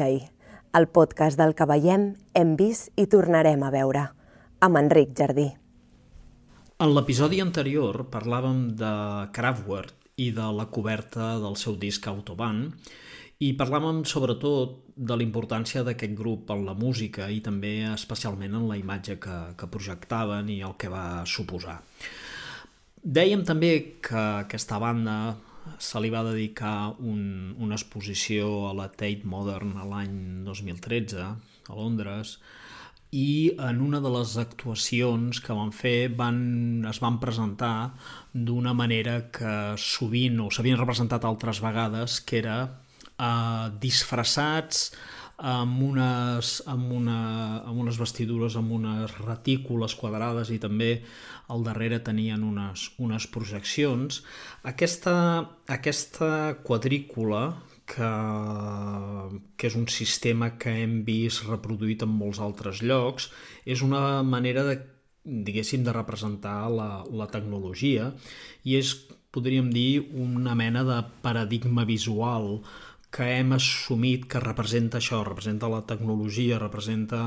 Veure-hi, el podcast del que veiem, hem vist i tornarem a veure, amb Enric Jardí. En l'episodi anterior parlàvem de Kraftwerk i de la coberta del seu disc Autobahn i parlàvem sobretot de la importància d'aquest grup en la música i també especialment en la imatge que, que projectaven i el que va suposar. Dèiem també que aquesta banda se li va dedicar un, una exposició a la Tate Modern l'any 2013 a Londres i en una de les actuacions que van fer van, es van presentar d'una manera que sovint o s'havien representat altres vegades que era eh, disfressats amb unes, amb, una, amb unes vestidures amb unes retícules quadrades i també al darrere tenien unes, unes projeccions. Aquesta, aquesta quadrícula que, que és un sistema que hem vist reproduït en molts altres llocs, és una manera de, diguéssim, de representar la, la tecnologia i és, podríem dir, una mena de paradigma visual que hem assumit que representa això, representa la tecnologia, representa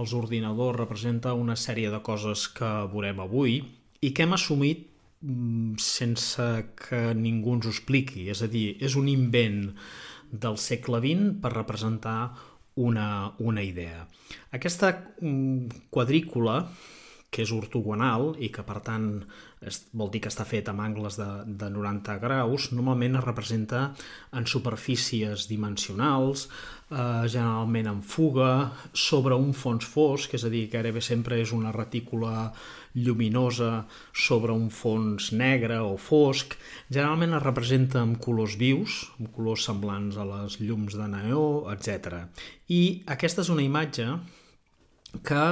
els ordinadors, representa una sèrie de coses que veurem avui i que hem assumit mm, sense que ningú ens ho expliqui. És a dir, és un invent del segle XX per representar una, una idea. Aquesta mm, quadrícula que és ortogonal i que per tant es, vol dir que està fet amb angles de, de 90 graus, normalment es representa en superfícies dimensionals, eh, generalment en fuga, sobre un fons fosc, és a dir, que gairebé sempre és una retícula lluminosa sobre un fons negre o fosc. Generalment es representa amb colors vius, amb colors semblants a les llums de neó, etc. I aquesta és una imatge que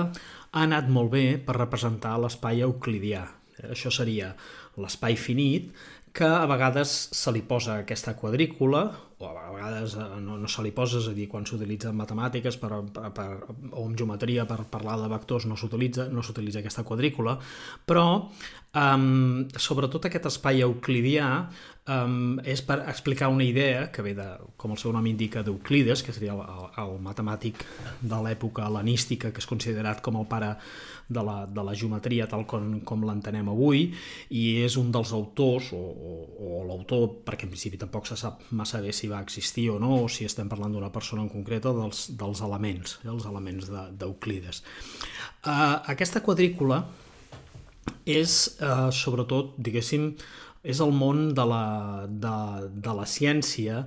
ha anat molt bé per representar l'espai euclidià. Això seria l'espai finit, que a vegades se li posa aquesta quadrícula, o a vegades eh, no, no se li posa, és a dir, quan s'utilitza en matemàtiques per, per, per, o en geometria per parlar de vectors no s'utilitza no s'utilitza aquesta quadrícula, però um, sobretot aquest espai euclidià um, és per explicar una idea que ve de, com el seu nom indica, d'Euclides, que seria el, el, el matemàtic de l'època hel·lenística, que és considerat com el pare de la, de la geometria tal com, com l'entenem avui, i és un dels autors, o, o, o l'autor, perquè en principi tampoc se sap massa bé si va existir o no, o si estem parlant d'una persona en concreta, dels, dels elements, eh, els elements d'Euclides. Uh, aquesta quadrícula és, uh, sobretot, diguéssim, és el món de la, de, de la ciència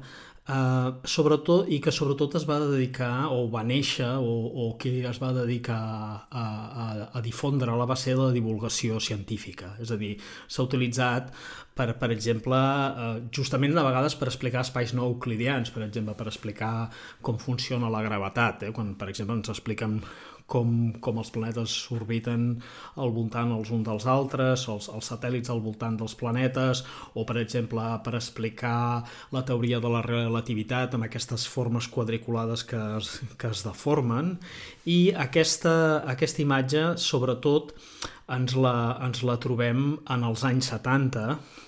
Uh, sobretot, i que sobretot es va dedicar o va néixer o, o que es va dedicar a, a, a difondre-la va ser la divulgació científica és a dir, s'ha utilitzat per, per exemple, uh, justament de vegades per explicar espais no euclidians per exemple, per explicar com funciona la gravetat eh? quan per exemple ens expliquen com, com els planetes s'orbiten al voltant els uns dels altres, els, els satèl·lits al voltant dels planetes, o per exemple per explicar la teoria de la relativitat amb aquestes formes quadriculades que es, que es deformen, i aquesta, aquesta imatge, sobretot, ens la, ens la trobem en els anys 70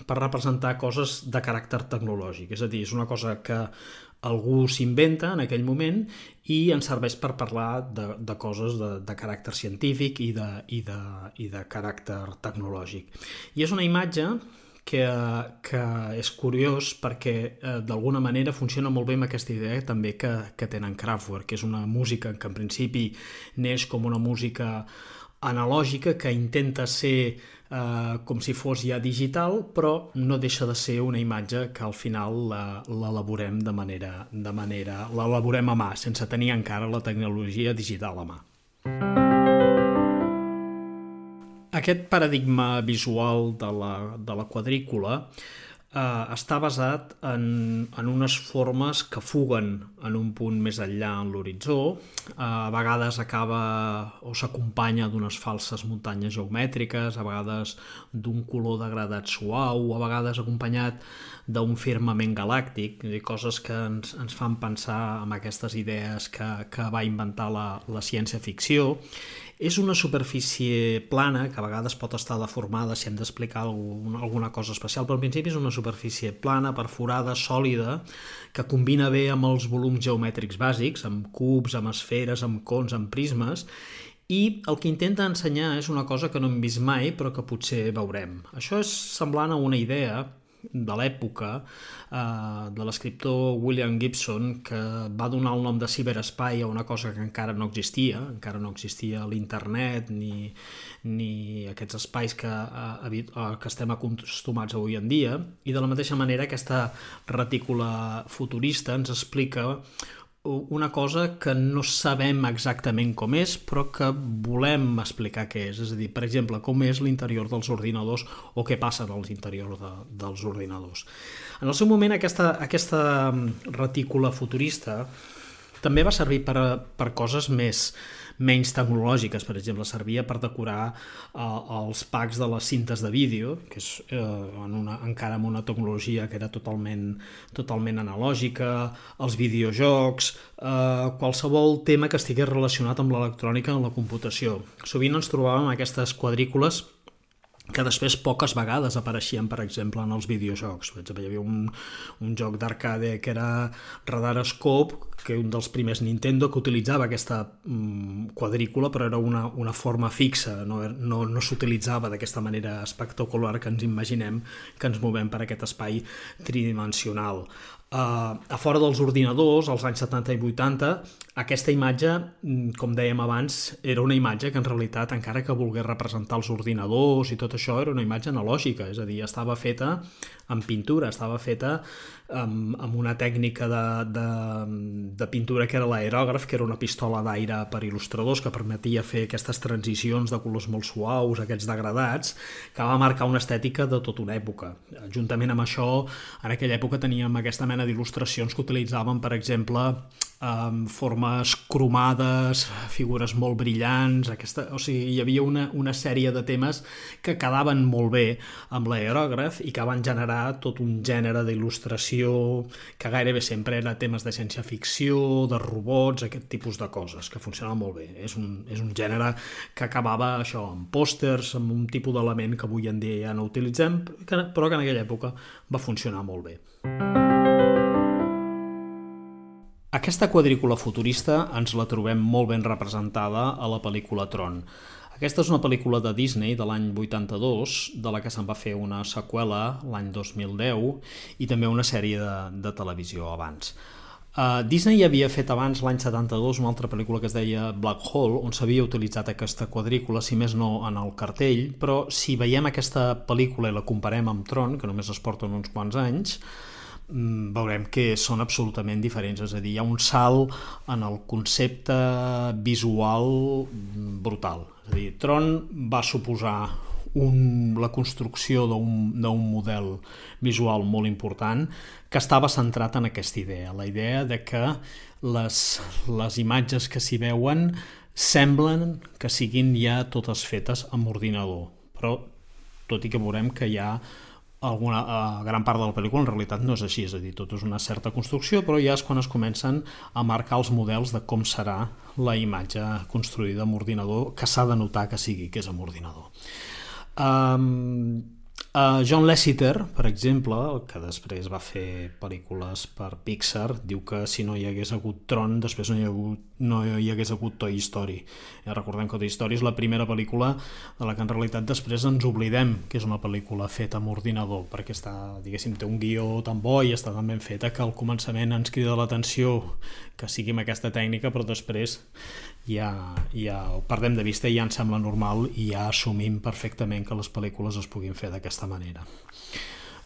per representar coses de caràcter tecnològic. És a dir, és una cosa que algú s'inventa en aquell moment i ens serveix per parlar de, de coses de, de caràcter científic i de, i, de, i de caràcter tecnològic. I és una imatge que, que és curiós perquè eh, d'alguna manera funciona molt bé amb aquesta idea també que, que tenen Kraftwerk, que és una música que en principi neix com una música analògica que intenta ser eh, com si fos ja digital, però no deixa de ser una imatge que al final l'elaborem de manera, de manera l'elaborem a mà, sense tenir encara la tecnologia digital a mà. Aquest paradigma visual de la, de la quadrícula eh, està basat en, en unes formes que fuguen en un punt més enllà en l'horitzó. Eh, a vegades acaba o s'acompanya d'unes falses muntanyes geomètriques, a vegades d'un color degradat suau, a vegades acompanyat d'un firmament galàctic, coses que ens, ens fan pensar en aquestes idees que, que va inventar la, la ciència-ficció és una superfície plana, que a vegades pot estar deformada si hem d'explicar alguna cosa especial, però al principi és una superfície plana, perforada, sòlida, que combina bé amb els volums geomètrics bàsics, amb cubs, amb esferes, amb cons, amb prismes, i el que intenta ensenyar és una cosa que no hem vist mai però que potser veurem. Això és semblant a una idea de l'època eh, de l'escriptor William Gibson que va donar el nom de ciberespai a una cosa que encara no existia, encara no existia l'internet ni, ni aquests espais que, eh, que estem acostumats avui en dia. I de la mateixa manera aquesta retícula futurista ens explica una cosa que no sabem exactament com és, però que volem explicar què és. És a dir, per exemple, com és l'interior dels ordinadors o què passa en l'interior de, dels ordinadors. En el seu moment, aquesta, aquesta retícula futurista també va servir per, per coses més, menys tecnològiques, per exemple, servia per decorar eh, els packs de les cintes de vídeo, que és eh, en una, encara amb una tecnologia que era totalment, totalment analògica, els videojocs, eh, qualsevol tema que estigués relacionat amb l'electrònica en la computació. Sovint ens trobàvem aquestes quadrícules que després poques vegades apareixien, per exemple, en els videojocs. Per exemple, hi havia un, un joc d'arcade que era Radar Scope, que un dels primers Nintendo que utilitzava aquesta mm, quadrícula, però era una, una forma fixa, no, no, no s'utilitzava d'aquesta manera espectacular que ens imaginem que ens movem per aquest espai tridimensional. Uh, a fora dels ordinadors, als anys 70 i 80, aquesta imatge, mm, com dèiem abans, era una imatge que en realitat, encara que volgués representar els ordinadors i tot això, era una imatge analògica, és a dir, estava feta en pintura, estava feta amb, amb una tècnica de, de, de pintura que era l'aerògraf, que era una pistola d'aire per il·lustradors que permetia fer aquestes transicions de colors molt suaus, aquests degradats, que va marcar una estètica de tota una època. Juntament amb això, en aquella època teníem aquesta mena d'il·lustracions que utilitzaven, per exemple, amb formes cromades, figures molt brillants, aquesta, o sigui, hi havia una, una sèrie de temes que quedaven molt bé amb l'aerògraf i que van generar tot un gènere d'il·lustració que gairebé sempre era temes de ciència-ficció, de robots, aquest tipus de coses, que funcionava molt bé. És un, és un gènere que acabava això amb pòsters, amb un tipus d'element que avui en dia ja no utilitzem, però que en aquella època va funcionar molt bé. Aquesta quadrícula futurista ens la trobem molt ben representada a la pel·lícula Tron. Aquesta és una pel·lícula de Disney de l'any 82, de la que se'n va fer una seqüela l'any 2010 i també una sèrie de, de televisió abans. Uh, Disney ja havia fet abans, l'any 72, una altra pel·lícula que es deia Black Hole, on s'havia utilitzat aquesta quadrícula, si més no en el cartell, però si veiem aquesta pel·lícula i la comparem amb Tron, que només es porten uns quants anys, veurem que són absolutament diferents, és a dir, hi ha un salt en el concepte visual brutal. És a dir, Tron va suposar un, la construcció d'un model visual molt important que estava centrat en aquesta idea, la idea de que les, les imatges que s'hi veuen semblen que siguin ja totes fetes amb ordinador, però tot i que veurem que hi ha alguna uh, gran part de la pel·lícula en realitat no és així, és a dir, tot és una certa construcció, però ja és quan es comencen a marcar els models de com serà la imatge construïda amb ordinador, que s'ha de notar que sigui, que és amb ordinador. Um, Uh, John Lasseter, per exemple, que després va fer pel·lícules per Pixar, diu que si no hi hagués hagut Tron, després no hi, hagut, no hi hagués hagut Toy Story. Ja recordem que Toy Story és la primera pel·lícula de la que en realitat després ens oblidem que és una pel·lícula feta amb ordinador, perquè està, diguéssim, té un guió tan bo i està tan ben feta que al començament ens crida l'atenció que sigui amb aquesta tècnica, però després ja, ja ho perdem de vista i ja ens sembla normal i ja assumim perfectament que les pel·lícules es puguin fer d'aquesta manera.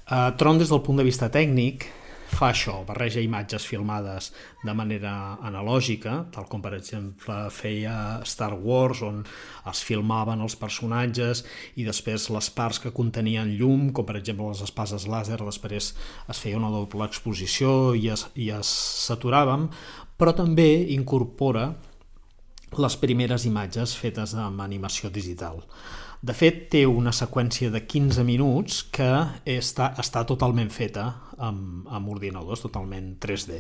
Uh, Tron, des del punt de vista tècnic, fa això, barreja imatges filmades de manera analògica, tal com per exemple feia Star Wars, on es filmaven els personatges i després les parts que contenien llum, com per exemple les espases làser, després es feia una doble exposició i es, i es saturàvem, però també incorpora les primeres imatges fetes amb animació digital. De fet, té una seqüència de 15 minuts que està, està totalment feta amb, amb ordinadors, totalment 3D.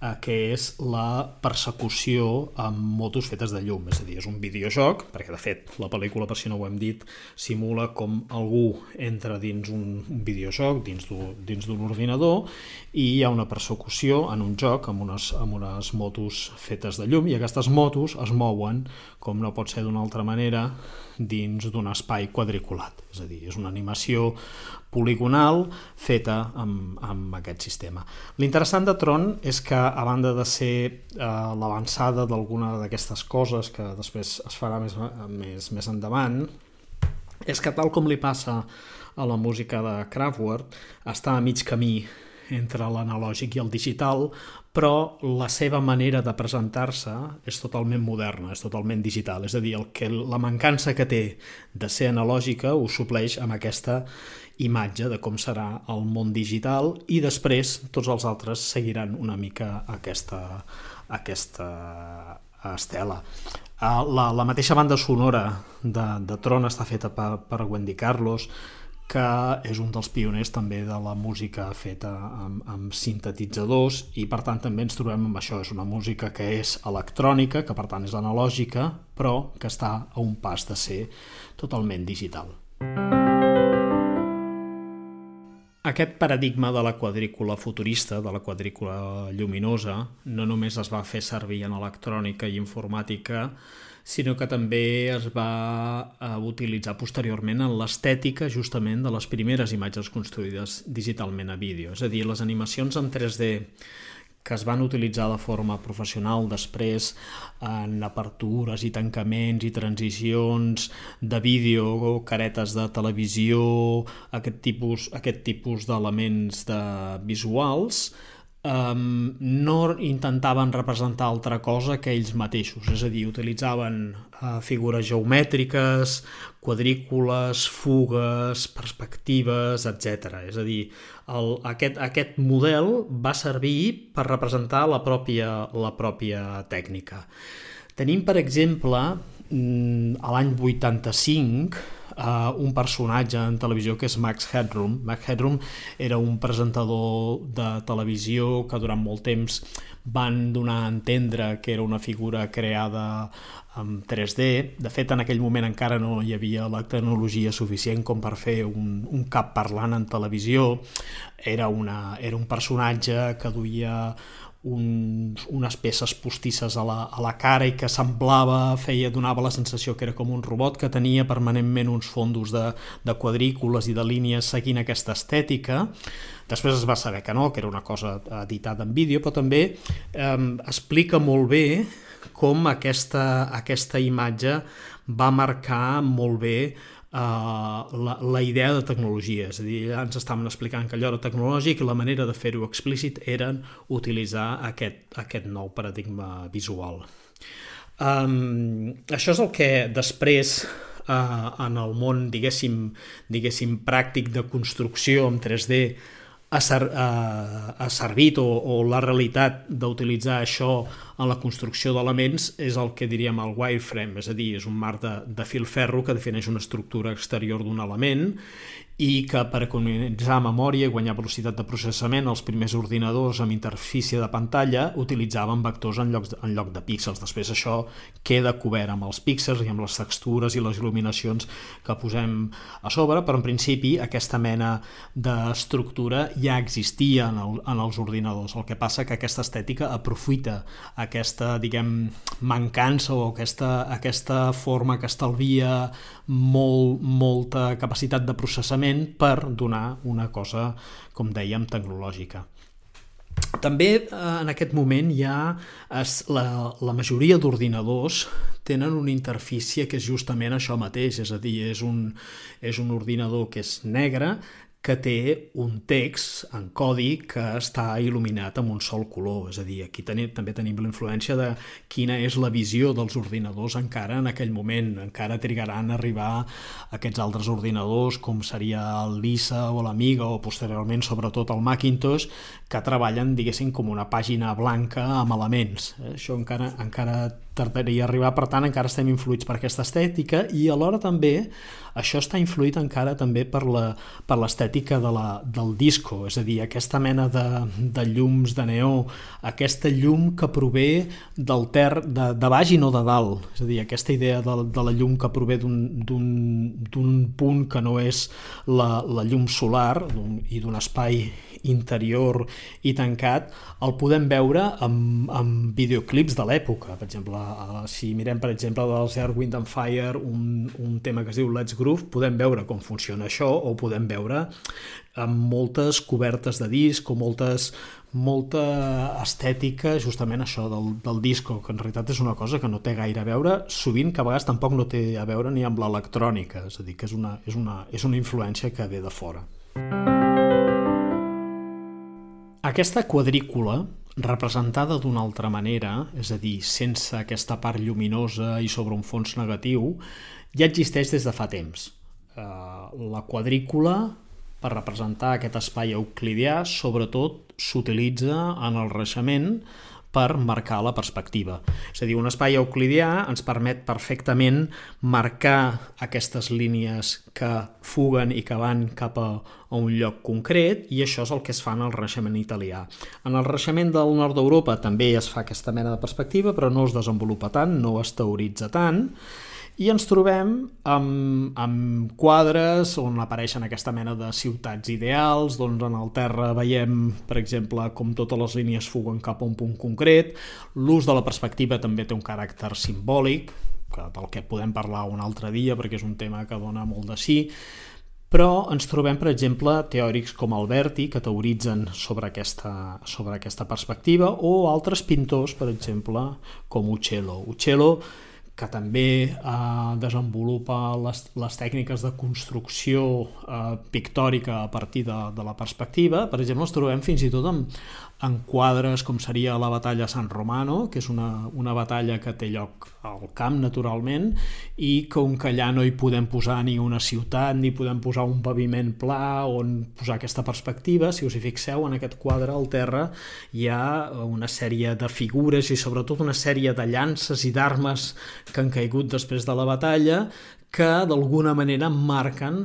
Eh, que és la persecució amb motos fetes de llum, és a dir, és un videojoc, perquè de fet la pel·lícula, per si no ho hem dit, simula com algú entra dins un, un videojoc, dins d'un ordinador, i hi ha una persecució en un joc amb unes, amb unes motos fetes de llum, i aquestes motos es mouen, com no pot ser d'una altra manera, dins d'un espai quadriculat, és a dir, és una animació poligonal feta amb, amb aquest sistema. L'interessant de Tron és que, a banda de ser eh, l'avançada d'alguna d'aquestes coses que després es farà més, més, més endavant, és que tal com li passa a la música de Kraftwerk, està a mig camí entre l'analògic i el digital, però la seva manera de presentar-se és totalment moderna, és totalment digital. És a dir, el que, la mancança que té de ser analògica ho supleix amb aquesta imatge de com serà el món digital i després tots els altres seguiran una mica aquesta, aquesta estela. La, la mateixa banda sonora de, de Tron està feta per, per Wendy Carlos, que és un dels pioners també de la música feta amb, amb sintetitzadors i per tant també ens trobem amb això, és una música que és electrònica, que per tant és analògica, però que està a un pas de ser totalment digital. Aquest paradigma de la quadrícula futurista, de la quadrícula lluminosa, no només es va fer servir en electrònica i informàtica, sinó que també es va eh, utilitzar posteriorment en l'estètica justament de les primeres imatges construïdes digitalment a vídeo. És a dir, les animacions en 3D que es van utilitzar de forma professional després en apertures i tancaments i transicions de vídeo, caretes de televisió, aquest tipus, aquest tipus d'elements de visuals, um, no intentaven representar altra cosa que ells mateixos, és a dir, utilitzaven uh, figures geomètriques, quadrícules, fugues, perspectives, etc. És a dir, el, aquest, aquest model va servir per representar la pròpia, la pròpia tècnica. Tenim, per exemple, mm, a l'any 85, uh, un personatge en televisió que és Max Headroom. Max Headroom era un presentador de televisió que durant molt temps van donar a entendre que era una figura creada en 3D. De fet, en aquell moment encara no hi havia la tecnologia suficient com per fer un, un cap parlant en televisió. Era, una, era un personatge que duia uns, unes peces postisses a la, a la cara i que semblava, feia, donava la sensació que era com un robot que tenia permanentment uns fondos de, de quadrícules i de línies seguint aquesta estètica. Després es va saber que no, que era una cosa editada en vídeo, però també eh, explica molt bé com aquesta, aquesta imatge va marcar molt bé la, la idea de tecnologia, és a dir, ja ens estaven explicant que allò era tecnològic i la manera de fer-ho explícit eren utilitzar aquest, aquest nou paradigma visual. Um, això és el que després uh, en el món, diguéssim, diguéssim, pràctic de construcció en 3D ha, ser, uh, ha servit o, o la realitat d'utilitzar això en la construcció d'elements és el que diríem el wireframe, és a dir, és un marc de, de fil ferro que defineix una estructura exterior d'un element i que per economitzar memòria i guanyar velocitat de processament els primers ordinadors amb interfície de pantalla utilitzaven vectors en lloc, de, en lloc de píxels. Després això queda cobert amb els píxels i amb les textures i les il·luminacions que posem a sobre, però en principi aquesta mena d'estructura ja existia en, el, en els ordinadors. El que passa que aquesta estètica aprofita aquesta, diguem, mancança o aquesta, aquesta forma que estalvia molt, molta capacitat de processament precisament per donar una cosa, com dèiem, tecnològica. També eh, en aquest moment ha es, la, la majoria d'ordinadors tenen una interfície que és justament això mateix, és a dir, és un, és un ordinador que és negre, que té un text en codi que està il·luminat amb un sol color. És a dir, aquí tenim, també tenim la influència de quina és la visió dels ordinadors encara en aquell moment. Encara trigaran a arribar aquests altres ordinadors, com seria el Lisa o l'Amiga, o posteriorment, sobretot, el Macintosh, que treballen, diguéssim, com una pàgina blanca amb elements. Això encara, encara tardaria a arribar, per tant encara estem influïts per aquesta estètica i alhora també això està influït encara també per l'estètica de la, del disco, és a dir, aquesta mena de, de llums de neó, aquesta llum que prové del ter de, de baix i no de dalt, és a dir, aquesta idea de, de la llum que prové d'un punt que no és la, la llum solar i d'un espai interior i tancat, el podem veure amb, amb videoclips de l'època. Per exemple, eh, si mirem, per exemple, dels Air, Wind and Fire, un, un tema que es diu Let's Groove, podem veure com funciona això o podem veure amb moltes cobertes de disc o moltes, molta estètica justament això del, del disco, que en realitat és una cosa que no té gaire a veure, sovint que a vegades tampoc no té a veure ni amb l'electrònica, és a dir, que és una, és, una, és una influència que ve de fora. Aquesta quadrícula, representada d'una altra manera, és a dir, sense aquesta part lluminosa i sobre un fons negatiu, ja existeix des de fa temps. Eh, la quadrícula, per representar aquest espai euclidià, sobretot s'utilitza en el reixement per marcar la perspectiva. És a dir, un espai euclidià ens permet perfectament marcar aquestes línies que fuguen i que van cap a, a un lloc concret i això és el que es fa en el reixement italià. En el reixement del nord d'Europa també es fa aquesta mena de perspectiva, però no es desenvolupa tant, no es teoritza tant, i ens trobem amb, amb quadres on apareixen aquesta mena de ciutats ideals, doncs en el terra veiem, per exemple, com totes les línies fuguen cap a un punt concret, l'ús de la perspectiva també té un caràcter simbòlic, que del que podem parlar un altre dia perquè és un tema que dona molt de sí, però ens trobem, per exemple, teòrics com Alberti, que teoritzen sobre aquesta, sobre aquesta perspectiva, o altres pintors, per exemple, com Uccello. Uccello que també eh, desenvolupa les, les tècniques de construcció eh, pictòrica a partir de, de la perspectiva. Per exemple, els trobem fins i tot en, en quadres com seria la batalla San Romano, que és una, una batalla que té lloc al camp naturalment i com que allà no hi podem posar ni una ciutat ni podem posar un paviment pla on posar aquesta perspectiva, si us hi fixeu en aquest quadre al terra hi ha una sèrie de figures i sobretot una sèrie de llances i d'armes que han caigut després de la batalla que d'alguna manera marquen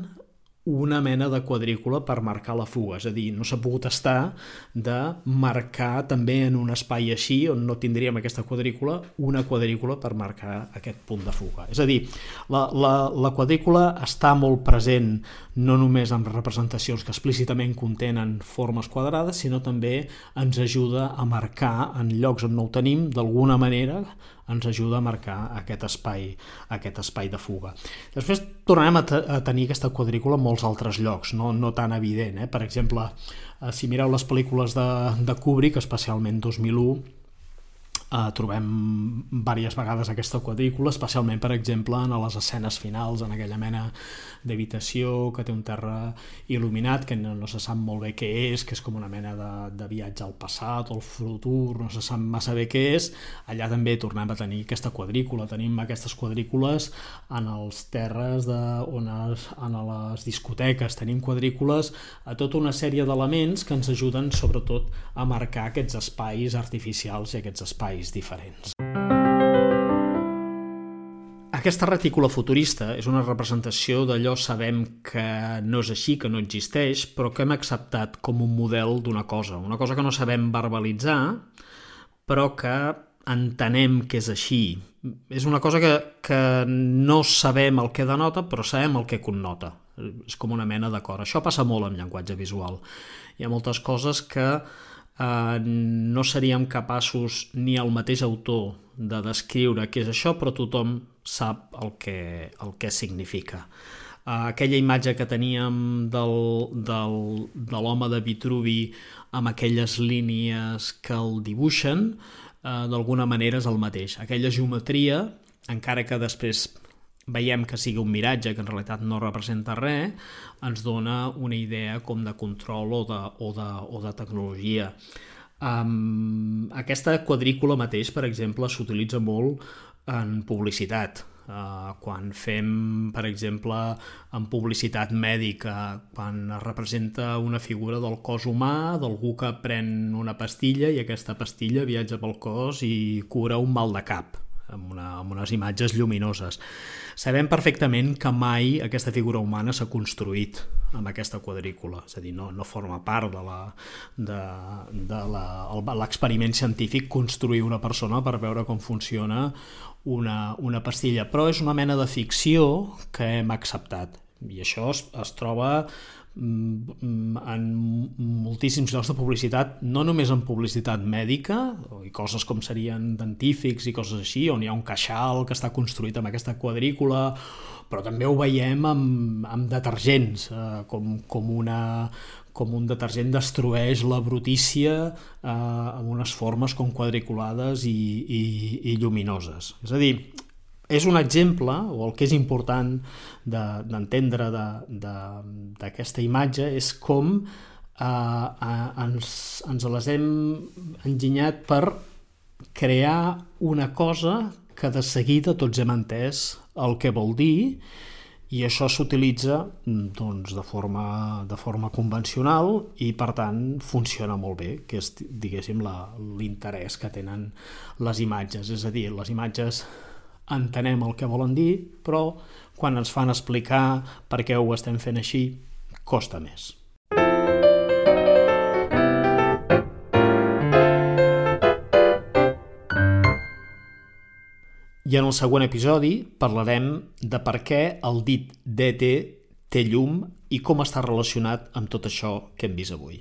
una mena de quadrícula per marcar la fuga, és a dir, no s'ha pogut estar de marcar també en un espai així on no tindríem aquesta quadrícula, una quadrícula per marcar aquest punt de fuga. És a dir, la, la, la quadrícula està molt present no només en representacions que explícitament contenen formes quadrades, sinó també ens ajuda a marcar en llocs on no ho tenim, d'alguna manera ens ajuda a marcar aquest espai, aquest espai de fuga. Després tornarem a, a tenir aquesta quadrícula en molts altres llocs, no, no tan evident. Eh? Per exemple, eh, si mireu les pel·lícules de, de Kubrick, especialment 2001, Uh, trobem diverses vegades aquesta quadrícula, especialment, per exemple, en les escenes finals, en aquella mena d'habitació que té un terra il·luminat, que no, no se sap molt bé què és, que és com una mena de, de viatge al passat o al futur, no se sap massa bé què és. Allà també tornem a tenir aquesta quadrícula, tenim aquestes quadrícules en els terres de, on es, en les discoteques, tenim quadrícules a tota una sèrie d'elements que ens ajuden sobretot a marcar aquests espais artificials i aquests espais espais diferents. Aquesta retícula futurista és una representació d'allò sabem que no és així, que no existeix, però que hem acceptat com un model d'una cosa, una cosa que no sabem verbalitzar, però que entenem que és així. És una cosa que, que no sabem el que denota, però sabem el que connota. És com una mena d'acord. Això passa molt amb llenguatge visual. Hi ha moltes coses que eh, no seríem capaços ni el mateix autor de descriure què és això, però tothom sap el que, el que significa. Uh, aquella imatge que teníem del, del, de l'home de Vitruvi amb aquelles línies que el dibuixen, uh, d'alguna manera és el mateix. Aquella geometria, encara que després veiem que sigui un miratge que en realitat no representa res, ens dona una idea com de control o de, o de, o de tecnologia. Um, aquesta quadrícula mateix, per exemple, s'utilitza molt en publicitat. Uh, quan fem, per exemple, en publicitat mèdica, quan es representa una figura del cos humà, d'algú que pren una pastilla i aquesta pastilla viatja pel cos i cura un mal de cap amb, una, amb unes imatges lluminoses. Sabem perfectament que mai aquesta figura humana s'ha construït amb aquesta quadrícula, és a dir, no, no forma part de l'experiment científic construir una persona per veure com funciona una, una pastilla, però és una mena de ficció que hem acceptat i això es, es troba en moltíssims llocs de publicitat, no només en publicitat mèdica, i coses com serien dentífics i coses així, on hi ha un queixal que està construït amb aquesta quadrícula, però també ho veiem amb, amb detergents, eh, com, com, una, com un detergent destrueix la brutícia eh, amb unes formes com quadriculades i, i, i lluminoses. És a dir, és un exemple, o el que és important d'entendre de, d'aquesta de, imatge és com eh, ens, ens les hem enginyat per crear una cosa que de seguida tots hem entès el que vol dir i això s'utilitza doncs, de, forma, de forma convencional i per tant funciona molt bé, que és diguéssim l'interès que tenen les imatges, és a dir, les imatges entenem el que volen dir, però quan ens fan explicar per què ho estem fent així, costa més. I en el següent episodi parlarem de per què el dit DT té llum i com està relacionat amb tot això que hem vist avui.